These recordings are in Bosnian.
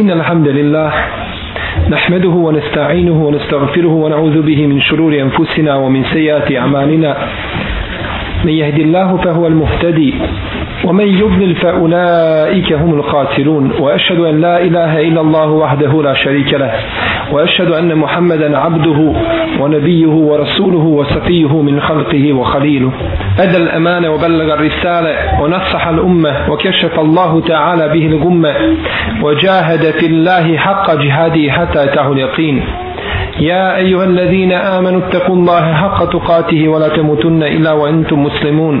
إن الحمد لله نحمده ونستعينه ونستغفره ونعوذ به من شرور أنفسنا ومن سيئات أعمالنا. من يهد الله فهو المهتدي ومن يضلل فأولئك هم الخاسرون. وأشهد أن لا إله إلا الله وحده لا شريك له. وأشهد أن محمدا عبده ونبيه ورسوله وسفيه من خلقه وخليله. أدى الأمانة وبلغ الرسالة ونصح الأمة وكشف الله تعالى به الغمة وجاهد في الله حق جهاده حتى أتاه اليقين. يا أيها الذين آمنوا اتقوا الله حق تقاته ولا تموتن إلا وأنتم مسلمون.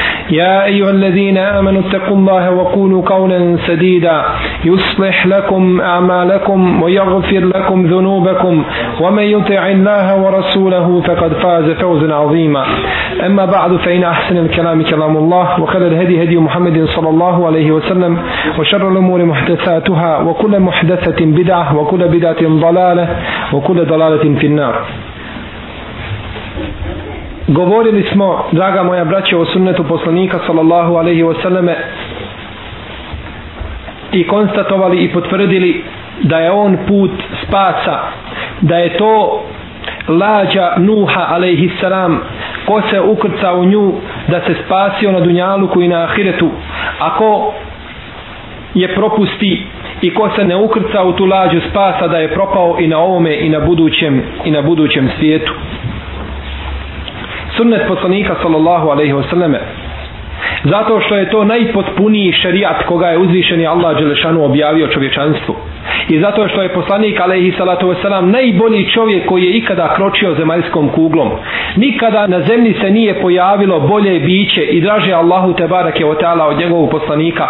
يا أيها الذين آمنوا اتقوا الله وقولوا قولا سديدا. يصلح لكم أعمالكم ويغفر لكم ذنوبكم. ومن يطع الله ورسوله فقد فاز فوزا عظيما. أما بعد فإن أحسن الكلام كلام الله وخير الهدي هدي محمد صلى الله عليه وسلم وشر الأمور محدثاتها وكل محدثة بدعة وكل بدعة ضلالة وكل ضلالة في النار. Govorili smo, draga moja braća, o sunnetu poslanika sallallahu alaihi wasallame i konstatovali i potvrdili da je on put spasa, da je to lađa Nuha alaihi salam ko se ukrca u nju da se spasio na dunjaluku i na ahiretu ako je propusti i ko se ne ukrca u tu lađu spasa da je propao i na ovome i na budućem i na budućem svijetu sunnet poslanika sallallahu alaihi wasallam zato što je to najpotpuniji šerijat koga je uzvišeni Allah Đelešanu objavio čovječanstvu. I zato što je poslanik alaihi salatu wasalam najbolji čovjek koji je ikada kročio zemaljskom kuglom. Nikada na zemlji se nije pojavilo bolje biće i draže Allahu te barake o teala od njegovog poslanika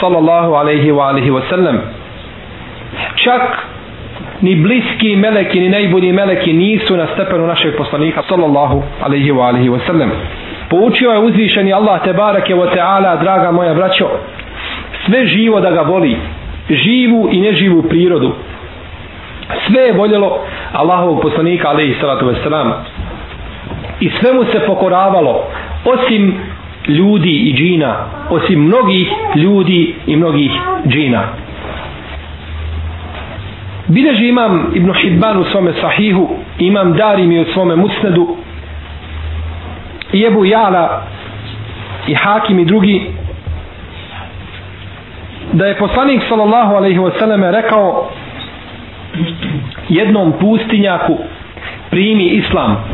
sallallahu alaihi wa alihi wasallam čak ni bliski meleki ni najbolji meleki nisu na stepenu našeg poslanika sallallahu alaihi wa alihi wa sallam. Poučio je uzvišeni Allah te barake wa ta'ala draga moja braćo sve živo da ga voli živu i neživu prirodu. Sve je voljelo Allahovog poslanika alaihi salatu wa i sve mu se pokoravalo osim ljudi i džina osim mnogih ljudi i mnogih džina. Bileži imam Ibn Hibban u svome sahihu, imam Darimi u svome musnedu, i Ebu Jala, i Hakim i drugi, da je poslanik sallallahu alaihi wasallam rekao jednom pustinjaku primi islam,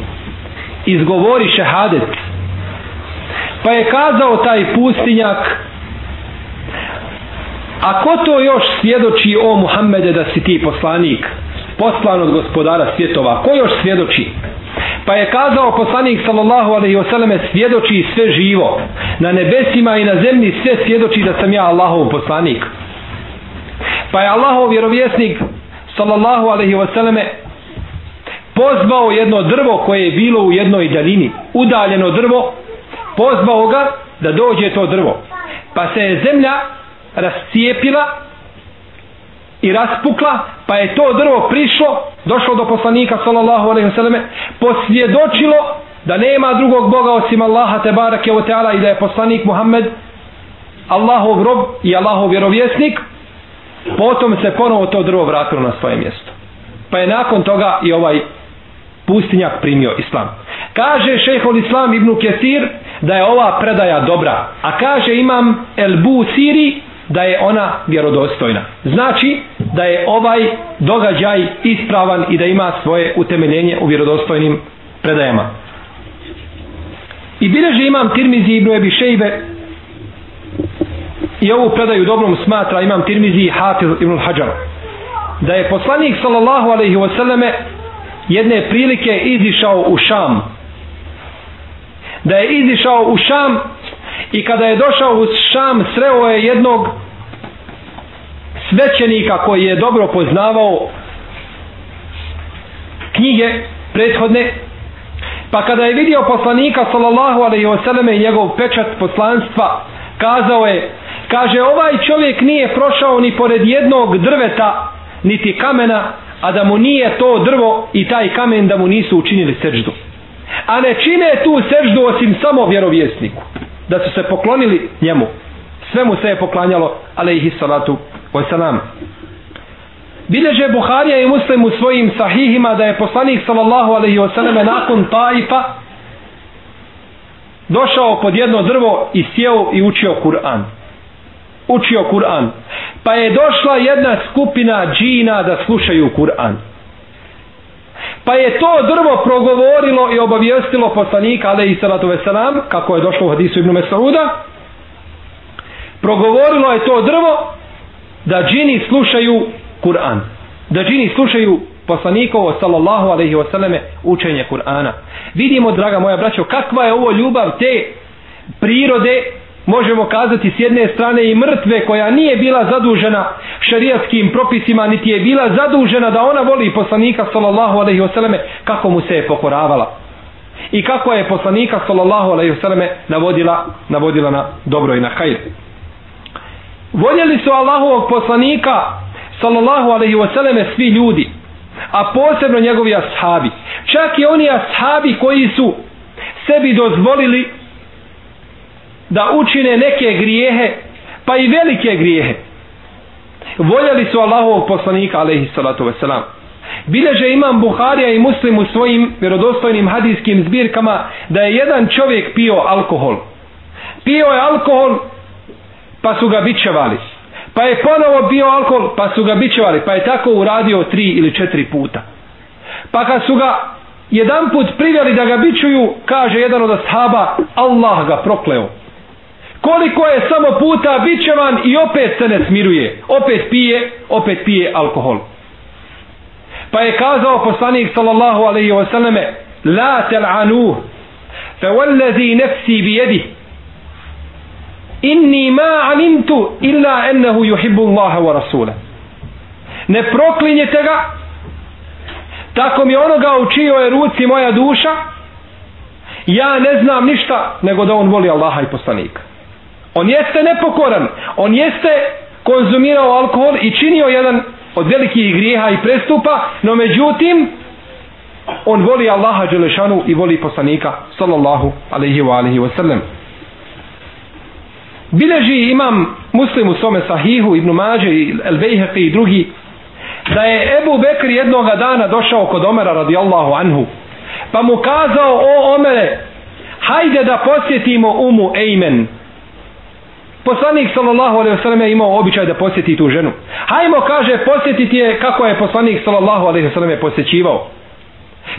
izgovori šehadet, pa je kazao taj pustinjak A ko to još svjedoči o Muhammede da si ti poslanik, poslan od gospodara svjetova? Ko još svjedoči? Pa je kazao poslanik sallallahu alaihi wasallam svjedoči sve živo. Na nebesima i na zemlji sve svjedoči da sam ja Allahov poslanik. Pa je Allahov vjerovjesnik sallallahu alaihi wasallam pozvao jedno drvo koje je bilo u jednoj daljini. Udaljeno drvo. Pozvao ga da dođe to drvo. Pa se je zemlja rascijepila i raspukla, pa je to drvo prišlo, došlo do poslanika sallallahu alejhi ve selleme, posvjedočilo da nema drugog Boga osim Allaha te barake ve taala i da je poslanik Muhammed Allahov rob i Allahov vjerovjesnik. Potom se ponovo to drvo vratilo na svoje mjesto. Pa je nakon toga i ovaj pustinjak primio islam. Kaže šehol islam ibn Kesir da je ova predaja dobra. A kaže imam El Bu Siri da je ona vjerodostojna. Znači da je ovaj događaj ispravan i da ima svoje utemeljenje u vjerodostojnim predajama. I bileže imam Tirmizi ibn Ebi Šejbe i ovu predaju dobrom smatra imam Tirmizi i Hafiz ibn Hajar da je poslanik sallallahu alaihi wasallame jedne prilike izišao u Šam da je izišao u Šam i kada je došao u Šam sreo je jednog svećenika koji je dobro poznavao knjige prethodne pa kada je vidio poslanika sallallahu alaihi wasallam i njegov pečat poslanstva kazao je Kaže, ovaj čovjek nije prošao ni pored jednog drveta, niti kamena, a da mu nije to drvo i taj kamen da mu nisu učinili seždu. A ne čine tu seždu osim samo vjerovjesniku. Da su se poklonili njemu. Sve mu se je poklanjalo, ale ih salatu wasalam. Bileže Buharija i Muslim u svojim sahihima da je poslanik sallallahu alaihi wasalam nakon taifa došao pod jedno drvo i sjeo i učio Kur'an. Učio Kur'an. Pa je došla jedna skupina džina da slušaju Kur'an. Pa je to drvo progovorilo i obavijestilo poslanika alaihi salatu veselam, kako je došlo u hadisu Ibnu Mesauda progovorilo je to drvo da džini slušaju Kur'an. Da džini slušaju poslanikovo sallallahu alaihi wasallame učenje Kur'ana. Vidimo, draga moja braćo, kakva je ovo ljubav te prirode, možemo kazati s jedne strane i mrtve koja nije bila zadužena šarijatskim propisima, niti je bila zadužena da ona voli poslanika sallallahu alaihi wasallame kako mu se je pokoravala. I kako je poslanika sallallahu alaihi wasallame navodila, navodila na dobro i na hajr. Voljeli su Allahovog poslanika sallallahu alaihi wasallame svi ljudi a posebno njegovi ashabi čak i oni ashabi koji su sebi dozvolili da učine neke grijehe pa i velike grijehe. Voljeli su Allahovog poslanika alaihi salatu wasalam. Bileže imam Buharija i Muslim u svojim vjerodostojnim hadijskim zbirkama da je jedan čovjek pio alkohol. Pio je alkohol pa su ga bićevali pa je ponovo bio alkohol pa su ga bićevali pa je tako uradio tri ili četiri puta. Pa kad su ga jedan put privjeli da ga bićuju kaže jedan od ashaba Allah ga prokleo koliko je samo puta bićevan i opet se ne smiruje. Opet pije opet pije alkohol. Pa je kazao poslanik sallallahu alaihi wasallame la tel'anuh fe wallazi nefsi bi jedih inni ma alimtu illa ennehu yuhibbu Allaha wa rasula ne proklinjete ga tako mi onoga u čijoj ruci moja duša ja ne znam ništa nego da on voli Allaha i poslanika on jeste nepokoran. On jeste konzumirao alkohol i činio jedan od velikih grijeha i prestupa no međutim on voli Allaha Đelešanu i voli poslanika sallallahu alaihi wa alaihi wa sallam. Bileži imam muslim u svome sahihu ibn Mađe i El Bejheqi i drugi da je Ebu Bekr jednoga dana došao kod Omera radijallahu anhu pa mu kazao o Omere hajde da posjetimo umu Ejmen poslanik sallallahu alaihi wasallam je imao običaj da posjeti tu ženu hajmo kaže posjetiti je kako je poslanik sallallahu alejhi ve je posjećivao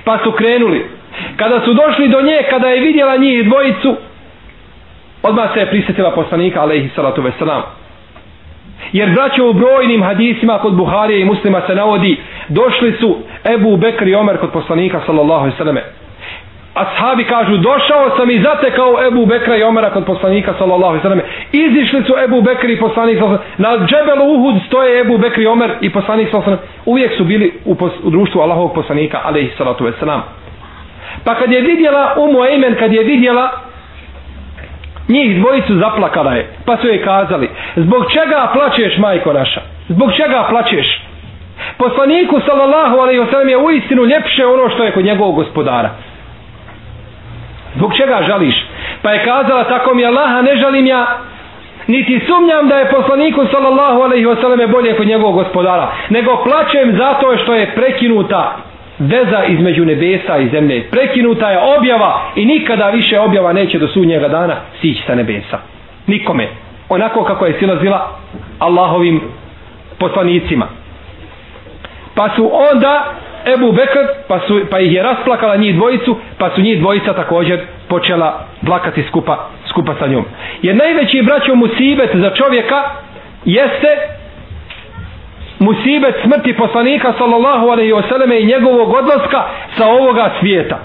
pa su krenuli kada su došli do nje kada je vidjela njih dvojicu odmah se je prisjetila poslanika alejhi salatu ve selam. jer braćo u brojnim hadisima kod Buharije i muslima se navodi došli su Ebu Bekr i Omer kod poslanika sallallahu alejhi ve selleme ashabi kažu došao sam i zatekao Ebu Bekra i Omera kod poslanika sallallahu alaihi sallam. Izišli su Ebu Bekr i poslanik sallallahu alaihi na džebelu Uhud stoje Ebu Bekr i Omer i poslanik sallallahu alaihi uvijek su bili u, pos, u društvu Allahovog poslanika alaihi salatu wasalam. pa kad je vidjela Umu Ejmen kad je vidjela njih dvojicu zaplakala je pa su je kazali zbog čega plačeš majko naša? Zbog čega plačeš? Poslaniku sallallahu alaihi wasallam je uistinu ljepše ono što je kod njegovog gospodara zbog čega žališ pa je kazala tako mi Allaha ne žalim ja niti sumnjam da je poslaniku sallallahu alaihi wasallam bolje kod njegovog gospodara nego plačem zato što je prekinuta veza između nebesa i zemlje. Prekinuta je objava i nikada više objava neće do sudnjega dana sići sa nebesa. Nikome. Onako kako je silazila Allahovim poslanicima. Pa su onda Ebu Bekr, pa, su, pa ih je rasplakala njih dvojicu, pa su njih dvojica također počela plakati skupa, skupa sa njom. Jer najveći braćo musibet za čovjeka jeste musibet smrti poslanika sallallahu alaihi wasallam i njegovog odlaska sa ovoga svijeta.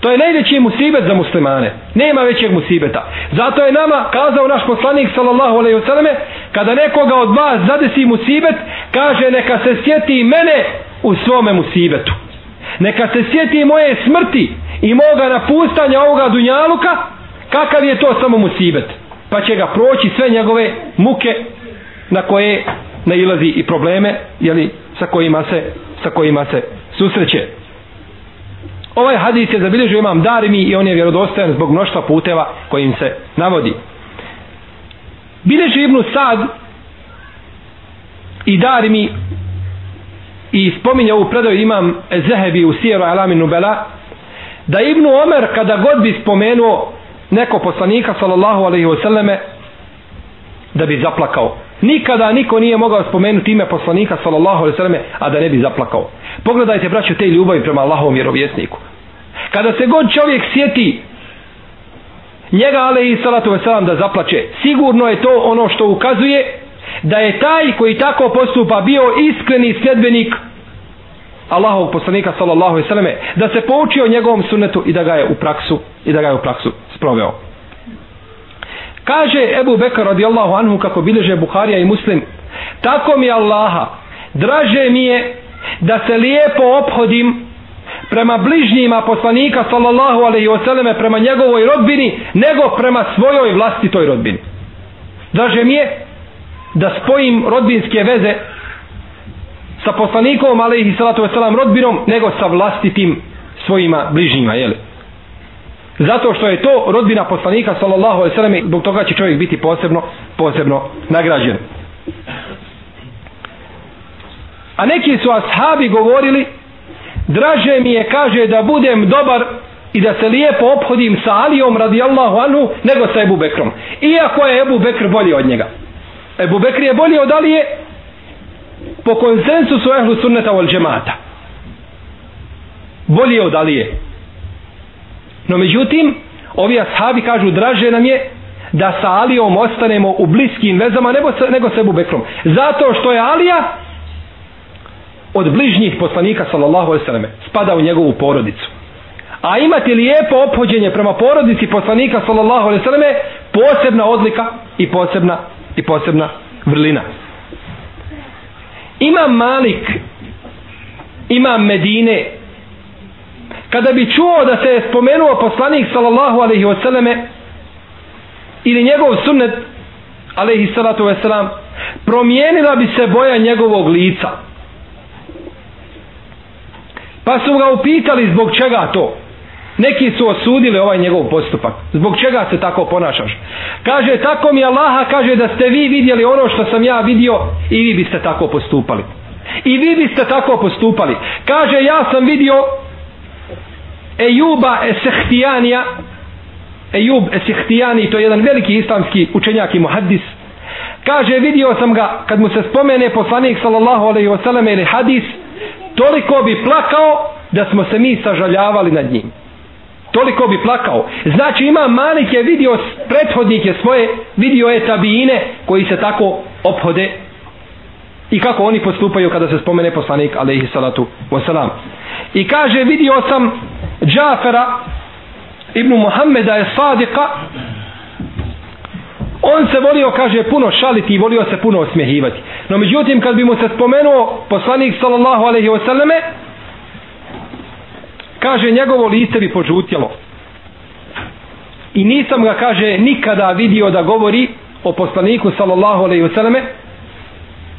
To je najveći musibet za muslimane. Nema većeg musibeta. Zato je nama kazao naš poslanik sallallahu alejhi ve selleme kada nekoga od vas zadesi musibet, kaže neka se sjeti mene u svome musibetu. Neka se sjeti moje smrti i moga napustanja ovoga dunjaluka, kakav je to samo musibet. pa će ga proći sve njegove muke na koje nailazi i probleme jeli, sa kojima se sa kojima se susreće ovaj hadis je zabilježio imam Darimi i on je vjerodostojan zbog mnoštva puteva kojim se navodi Bileži Ibnu Sad i Darimi i spominje ovu predaju imam Zehebi u Sijeru Alamin Nubela da Ibnu Omer kada god bi spomenuo neko poslanika sallallahu alaihi wasallame da bi zaplakao. Nikada niko nije mogao spomenuti ime poslanika sallallahu alaihi wasallame a da ne bi zaplakao. Pogledajte braću te ljubavi prema Allahovom vjerovjesniku. Kada se god čovjek sjeti njega alaihi salatu wasallam da zaplače sigurno je to ono što ukazuje da je taj koji tako postupa bio iskreni sljedbenik Allahovog poslanika sallallahu alejhi ve selleme da se poučio njegovom sunnetu i da ga je u praksu i da ga je u praksu sproveo. Kaže Ebu Bekr radijallahu anhu kako bilježe Buharija i Muslim tako mi Allaha draže mi je da se lijepo ophodim prema bližnjima poslanika sallallahu alejhi ve selleme prema njegovoj rodbini nego prema svojoj vlastitoj rodbini. Draže mi je da spojim rodbinske veze sa poslanikom alaihi salatu wasalam rodbinom nego sa vlastitim svojima bližnjima jeli? zato što je to rodbina poslanika sallallahu alaihi sallam zbog toga će čovjek biti posebno posebno nagrađen. A neki su ashabi govorili draže mi je kaže da budem dobar i da se lijepo ophodim sa Alijom radijallahu anhu nego sa Ebu Bekrom. Iako je Ebu Bekr bolji od njega. Ebu Bekr je bolji od Alije po konsensusu ehlu sunneta vol džemata bolji je od Alije. No međutim ovi ashabi kažu draže nam je da sa Alijom ostanemo u bliskim vezama nego, sa, nego sa Ebu Bekrom. Zato što je Alija od bližnjih poslanika sallallahu alaihi sallam spada u njegovu porodicu. A imati lijepo ophođenje prema porodici poslanika sallallahu alaihi sallam posebna odlika i posebna i posebna vrlina. Imam Malik, imam Medine, kada bi čuo da se je spomenuo poslanik sallallahu alaihi wasallame ili njegov sunnet alaihi salatu wasallam promijenila bi se boja njegovog lica. Pa su ga upitali zbog čega to. Neki su osudili ovaj njegov postupak. Zbog čega se tako ponašaš? Kaže, tako mi Allaha kaže da ste vi vidjeli ono što sam ja vidio i vi biste tako postupali. I vi biste tako postupali. Kaže, ja sam vidio Ejuba Esehtijanija Ejub Esehtijani, to je jedan veliki islamski učenjak i muhaddis. Kaže, vidio sam ga kad mu se spomene poslanik sallallahu alaihi wasallam ili hadis, toliko bi plakao da smo se mi sažaljavali nad njim toliko bi plakao. Znači ima Malik je vidio prethodnike svoje, vidio je tabine koji se tako ophode i kako oni postupaju kada se spomene poslanik alaihi salatu wasalam. I kaže vidio sam Džafera ibn Muhammeda je sadika on se volio kaže puno šaliti i volio se puno osmjehivati. No međutim kad bi mu se spomenuo poslanik sallallahu alaihi wasallame kaže njegovo lice bi požutjelo. I nisam ga kaže nikada vidio da govori o poslaniku sallallahu alejhi ve selleme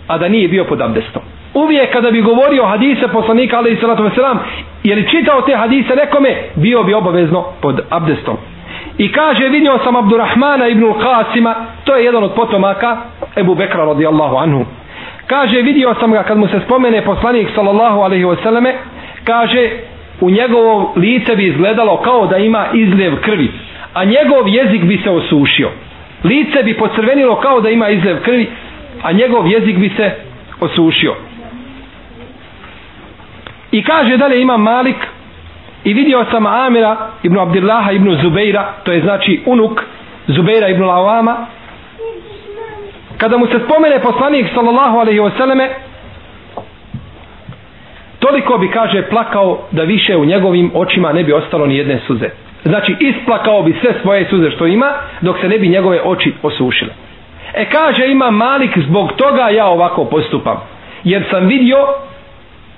a da nije bio pod abdestom. Uvijek kada bi govorio hadise poslanika alejhi salatu ve selam je li čitao te hadise nekome bio bi obavezno pod abdestom. I kaže vidio sam Abdurrahmana ibn Qasima to je jedan od potomaka Ebu Bekra radijallahu anhu. Kaže vidio sam ga kad mu se spomene poslanik sallallahu alejhi ve selleme kaže u njegovom lice bi izgledalo kao da ima izljev krvi, a njegov jezik bi se osušio. Lice bi pocrvenilo kao da ima izljev krvi, a njegov jezik bi se osušio. I kaže dalje ima Malik i vidio sam Amira ibn Abdillaha ibn Zubeira, to je znači unuk Zubeira ibn Lawama, kada mu se spomene poslanik sallallahu alaihi wasallame, toliko bi kaže plakao da više u njegovim očima ne bi ostalo ni jedne suze znači isplakao bi sve svoje suze što ima dok se ne bi njegove oči osušile e kaže ima Malik zbog toga ja ovako postupam jer sam vidio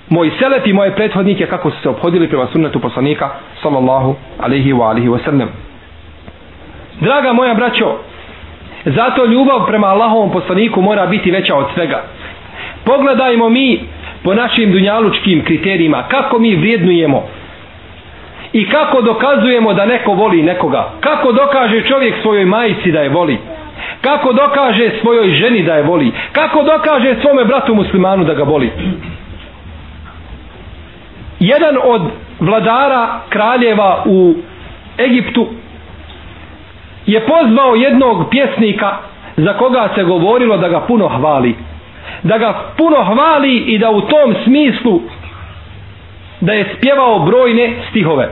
moj selet i moje prethodnike kako su se obhodili prema sunnetu poslanika sallallahu alaihi wa alihi wasallam. draga moja braćo Zato ljubav prema Allahovom poslaniku mora biti veća od svega. Pogledajmo mi po našim dunjalučkim kriterijima kako mi vrijednujemo i kako dokazujemo da neko voli nekoga. Kako dokaže čovjek svojoj majici da je voli. Kako dokaže svojoj ženi da je voli. Kako dokaže svome bratu muslimanu da ga voli. Jedan od vladara kraljeva u Egiptu je pozvao jednog pjesnika za koga se govorilo da ga puno hvali. Da ga puno hvali i da u tom smislu da je spjevao brojne stihove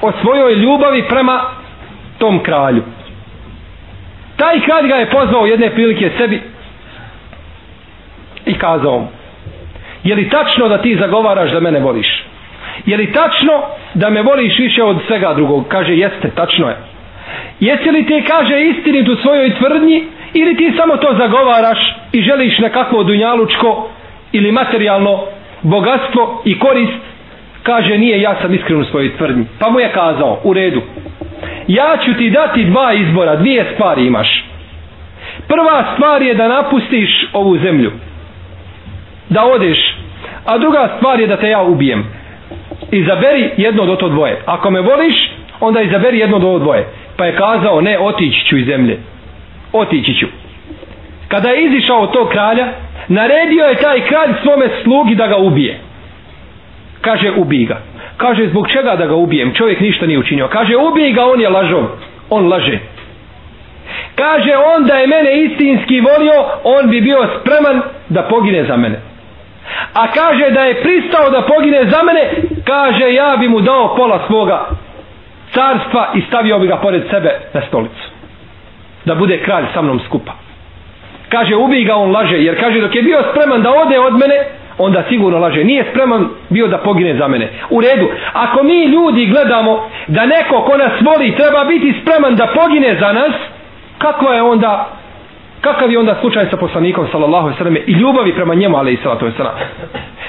o svojoj ljubavi prema tom kralju. Taj kralj ga je pozvao jedne prilike sebi i kazao mu je li tačno da ti zagovaraš da mene voliš? Je li tačno da me voliš više od svega drugog? Kaže, jeste, tačno je. Jesi li ti kaže istinit u svojoj tvrdnji ili ti samo to zagovaraš i želiš nekakvo dunjalučko ili materijalno bogatstvo i korist? Kaže, nije, ja sam iskren u svojoj tvrdnji. Pa mu je kazao, u redu. Ja ću ti dati dva izbora, dvije stvari imaš. Prva stvar je da napustiš ovu zemlju. Da odeš. A druga stvar je da te ja ubijem. Izaberi jedno od to dvoje. Ako me voliš, onda izaberi jedno od ovo dvoje. Pa je kazao, ne, otići ću iz zemlje. Otići ću. Kada je izišao od tog kralja, naredio je taj kralj svome slugi da ga ubije. Kaže, ubij ga. Kaže, zbog čega da ga ubijem? Čovjek ništa nije učinio. Kaže, ubij ga, on je lažov. On laže. Kaže, on da je mene istinski volio, on bi bio spreman da pogine za mene. A kaže da je pristao da pogine za mene, kaže, ja bi mu dao pola svoga carstva i stavio bi ga pored sebe na stolicu. Da bude kralj sa mnom skupa. Kaže, ubij ga, on laže, jer kaže, dok je bio spreman da ode od mene, onda sigurno laže. Nije spreman bio da pogine za mene. U redu. Ako mi ljudi gledamo da neko ko nas voli treba biti spreman da pogine za nas, kako je onda kakav je onda slučaj sa poslanikom sallallahu alejhi ve selleme i ljubavi prema njemu alejhi salatu vesselam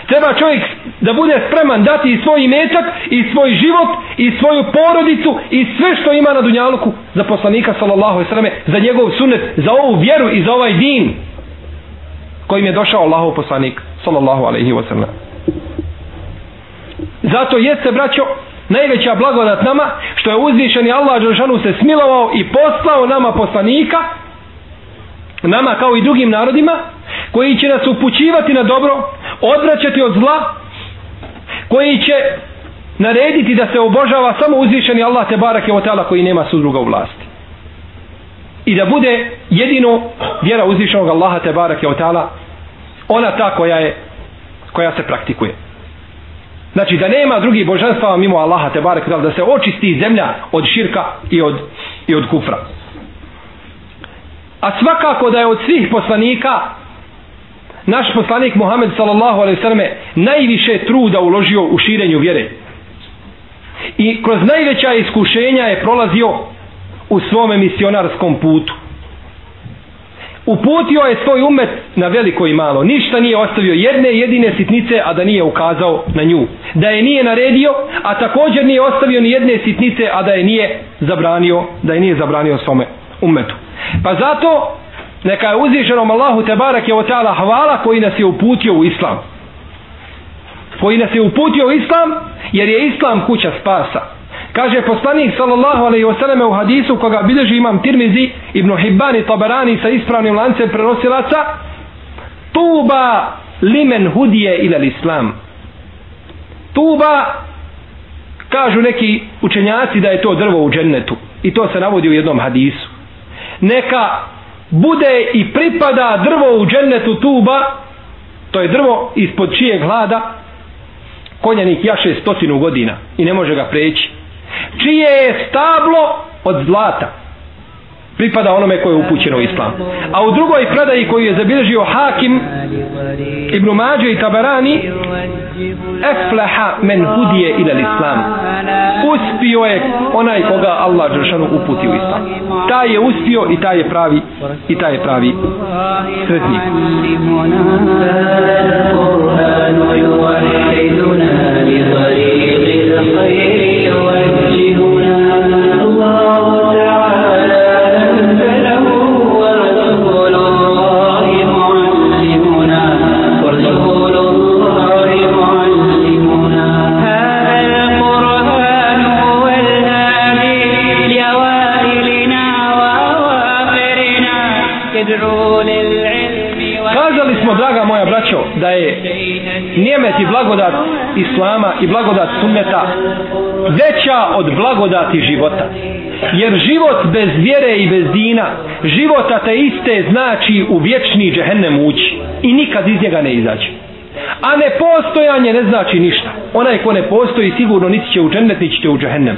treba čovjek da bude spreman dati i svoj imetak i svoj život i svoju porodicu i sve što ima na dunjaluku za poslanika sallallahu alejhi ve za njegov sunnet za ovu vjeru i za ovaj din kojim je došao Allahov poslanik sallallahu alejhi ve sellem zato jeste braćo najveća blagodat nama što je uzvišeni Allah dželešanu se smilovao i poslao nama poslanika nama kao i drugim narodima koji će nas upućivati na dobro odvraćati od zla koji će narediti da se obožava samo uzvišeni Allah te barake o tala koji nema sudruga u vlasti. I da bude jedino vjera uzvišenog Allaha te barake o tala ona ta koja je koja se praktikuje. Znači da nema drugih božanstva mimo Allaha te barake da se očisti zemlja od širka i od, i od kufra. A svakako da je od svih poslanika naš poslanik Muhammed sallallahu alejhi ve selleme najviše truda uložio u širenju vjere. I kroz najveća iskušenja je prolazio u svom misionarskom putu. Uputio je svoj umet na veliko i malo. Ništa nije ostavio jedne jedine sitnice a da nije ukazao na nju. Da je nije naredio a također nije ostavio ni jedne sitnice a da je nije zabranio da je nije zabranio svome umetu. Pa zato neka je uzvišenom Allahu te barak je o ta'ala hvala koji nas je uputio u islam. Koji nas je uputio u islam jer je islam kuća spasa. Kaže poslanik sallallahu alaihi wasallam u hadisu koga bilježi imam Tirmizi ibn Hibban i Tabarani sa ispravnim lancem prenosilaca Tuba limen hudije ila islam. Tuba kažu neki učenjaci da je to drvo u džennetu. I to se navodi u jednom hadisu neka bude i pripada drvo u džennetu tuba to je drvo ispod čijeg hlada konjanik jaše stotinu godina i ne može ga preći čije je stablo od zlata pripada onome koje je upućeno u islam. A u drugoj predaji koju je zabilježio Hakim Ibn Mađe i Tabarani Efleha men hudije ila l'islam Uspio je onaj koga Allah Đeršanu uputi u islam. Taj je uspio i taj je pravi i taj je pravi sretnik. Uspio da je nijemet i blagodat Islama i blagodat sunneta veća od blagodati života. Jer život bez vjere i bez dina, život ateiste znači u vječni džehennem ući i nikad iz njega ne izaći. A nepostojanje ne znači ništa. Onaj ko ne postoji sigurno niti će u džennet, niti će u džehennem.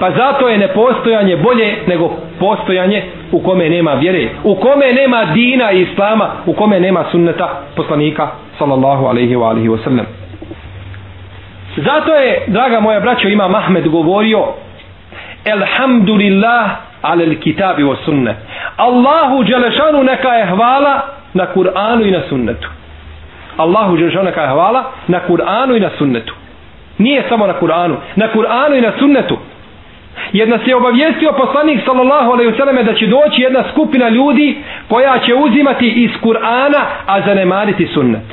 Pa zato je nepostojanje bolje nego postojanje u kome nema vjere, u kome nema dina i islama, u kome nema sunneta poslanika sallallahu alaihi wa alihi wasallam. Zato je, draga moja braćo, ima Mahmed govorio Elhamdulillah alel kitabi wa sunne. Allahu Đelešanu neka je hvala na Kur'anu i na sunnetu. Allahu Đelešanu neka je hvala na Kur'anu i na sunnetu. Nije samo na Kur'anu, na Kur'anu i na sunnetu. Jer nas je obavijestio poslanik sallallahu alejhi ve selleme da će doći jedna skupina ljudi koja će uzimati iz Kur'ana a zanemariti sunnet.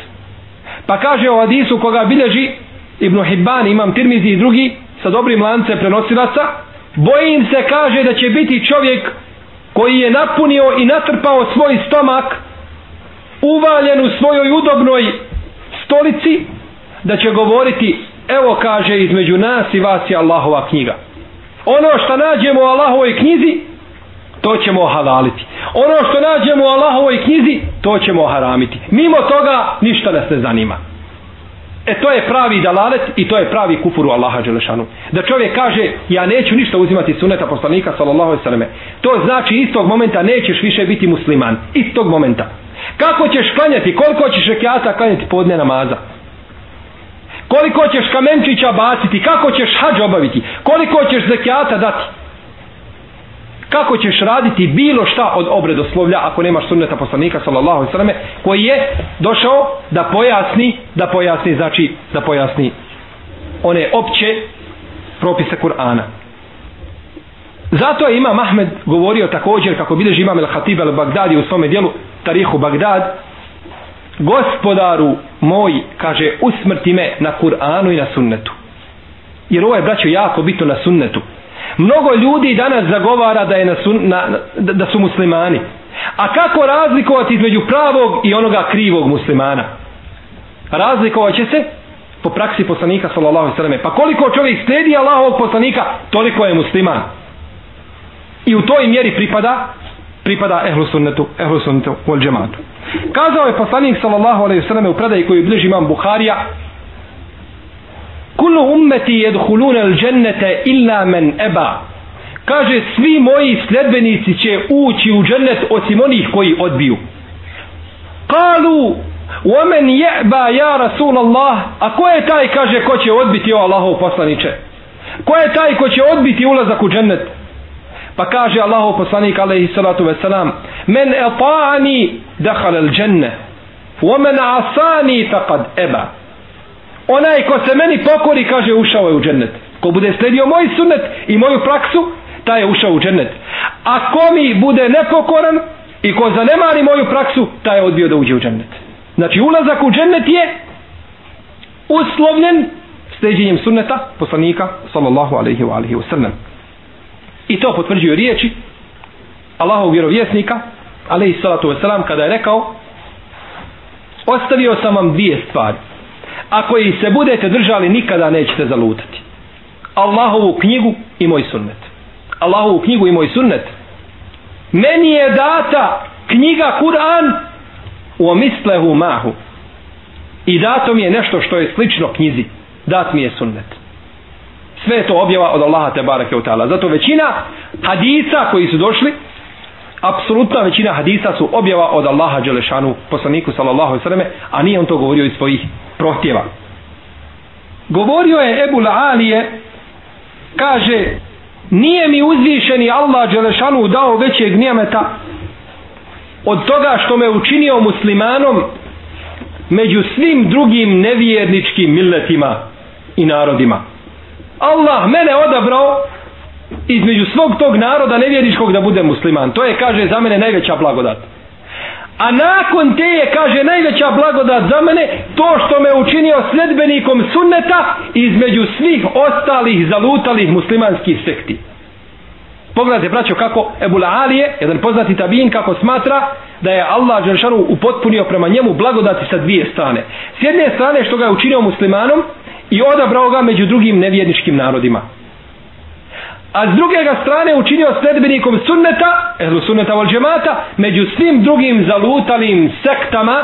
Pa kaže o hadisu koga bilježi Ibn Hibban, Imam Tirmizi i drugi sa dobrim lancem prenosilaca, bojim se kaže da će biti čovjek koji je napunio i natrpao svoj stomak uvaljen u svojoj udobnoj stolici da će govoriti evo kaže između nas i vas je Allahova knjiga ono što nađemo u Allahovoj knjizi to ćemo halaliti ono što nađemo u Allahovoj knjizi to ćemo haramiti mimo toga ništa nas ne zanima E to je pravi dalalet i to je pravi kufur u Allaha Đelešanu. Da čovjek kaže ja neću ništa uzimati suneta poslanika sallallahu alejhi ve selleme. To znači istog momenta nećeš više biti musliman. Istog momenta. Kako ćeš klanjati? Koliko ćeš rekiata klanjati podne namaza? Koliko ćeš kamenčića baciti? Kako ćeš hađ obaviti? Koliko ćeš zekijata dati? Kako ćeš raditi bilo šta od obredoslovlja ako nemaš sunneta poslanika sallallahu alejhi ve selleme koji je došao da pojasni, da pojasni znači da pojasni one opće propise Kur'ana. Zato je Imam Ahmed govorio također kako bilježi Imam el-Hatib El Bagdadi u svome dijelu Tarihu Bagdad gospodaru moj kaže usmrti me na Kur'anu i na sunnetu. Jer ovo je braćo jako bitno na sunnetu. Mnogo ljudi danas zagovara da je na sun, na, da su muslimani. A kako razlikovati između pravog i onoga krivog muslimana? Razlikovat će se po praksi poslanika sallallahu alejhi pa koliko čovjek slijedi Allahovog poslanika toliko je musliman. I u toj mjeri pripada pripada ehlu sunnetu ehlu sunnetu wal džematu kazao je poslanik sallallahu alejhi ve selleme u predaji koju bliži imam Buharija kullu ummeti yadkhuluna al jannata illa man aba kaže svi moji sledbenici će ući u džennet osim onih koji odbiju kalu ومن يأبى يا رسول الله a ko je taj kaže ko će odbiti o Allahov poslanice ko je taj ko će odbiti ulazak u džennet Pa kaže Allahu poslanik alejhi salatu ve selam: "Men ata'ani dakhala al dženne wa man 'asani faqad eba Onaj ko se meni pokori, kaže, ušao je u džennet. Ko bude sledio moj sunnet i moju praksu, taj je ušao u džennet. A ko mi bude nepokoran i ko zanemari moju praksu, taj je odbio da uđe u džennet. Znači, ulazak u džennet je uslovljen sleđenjem sunneta poslanika, sallallahu alaihi wa alihi wa sallam. I to potvrđuju riječi Allahov vjerovjesnika, alaihi salatu wasalam, kada je rekao ostavio sam vam dvije stvari. Ako ih se budete držali, nikada nećete zalutati. Allahovu knjigu i moj sunnet. Allahovu knjigu i moj sunnet. Meni je data knjiga Kur'an u mislehu mahu. I dato mi je nešto što je slično knjizi. Dat mi je sunnet sve je to objava od Allaha te barake utala. Zato većina hadisa koji su došli, apsolutna većina hadisa su objava od Allaha Đelešanu, poslaniku sallallahu sallam, a nije on to govorio iz svojih prohtjeva. Govorio je Ebu La'alije, kaže, nije mi uzvišeni Allah Đelešanu dao većeg nijemeta od toga što me učinio muslimanom među svim drugim nevjerničkim milletima i narodima. Allah mene odabrao između svog tog naroda nevjeriškog da bude musliman. To je, kaže, za mene najveća blagodat. A nakon te je, kaže, najveća blagodat za mene to što me učinio sledbenikom sunneta između svih ostalih zalutalih muslimanskih sekti. Pogledajte, braćo, kako Ebul Alije, jedan poznati tabin, kako smatra da je Allah Đeršanu upotpunio prema njemu blagodati sa dvije strane. S jedne strane što ga je učinio muslimanom i odabrao ga među drugim nevjedničkim narodima. A s druge ga strane učinio sledbenikom sunneta, ehlu sunneta vol džemata, među svim drugim zalutalim sektama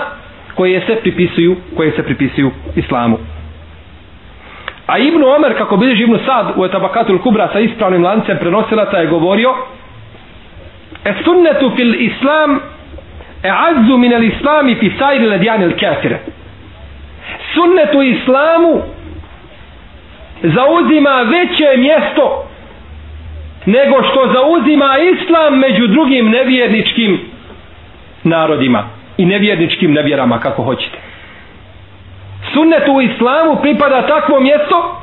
koje se pripisuju, koje se pripisuju islamu. A Ibnu Omer, kako bilježi Ibnu Sad u etabakatul kubra sa ispravnim lancem prenosilaca je govorio E sunnetu fil islam e azzu min al islami fi sajri ledjani il kafire. Sunnetu islamu zauzima veće mjesto nego što zauzima islam među drugim nevjerničkim narodima i nevjerničkim nevjerama kako hoćete sunnetu u islamu pripada takvo mjesto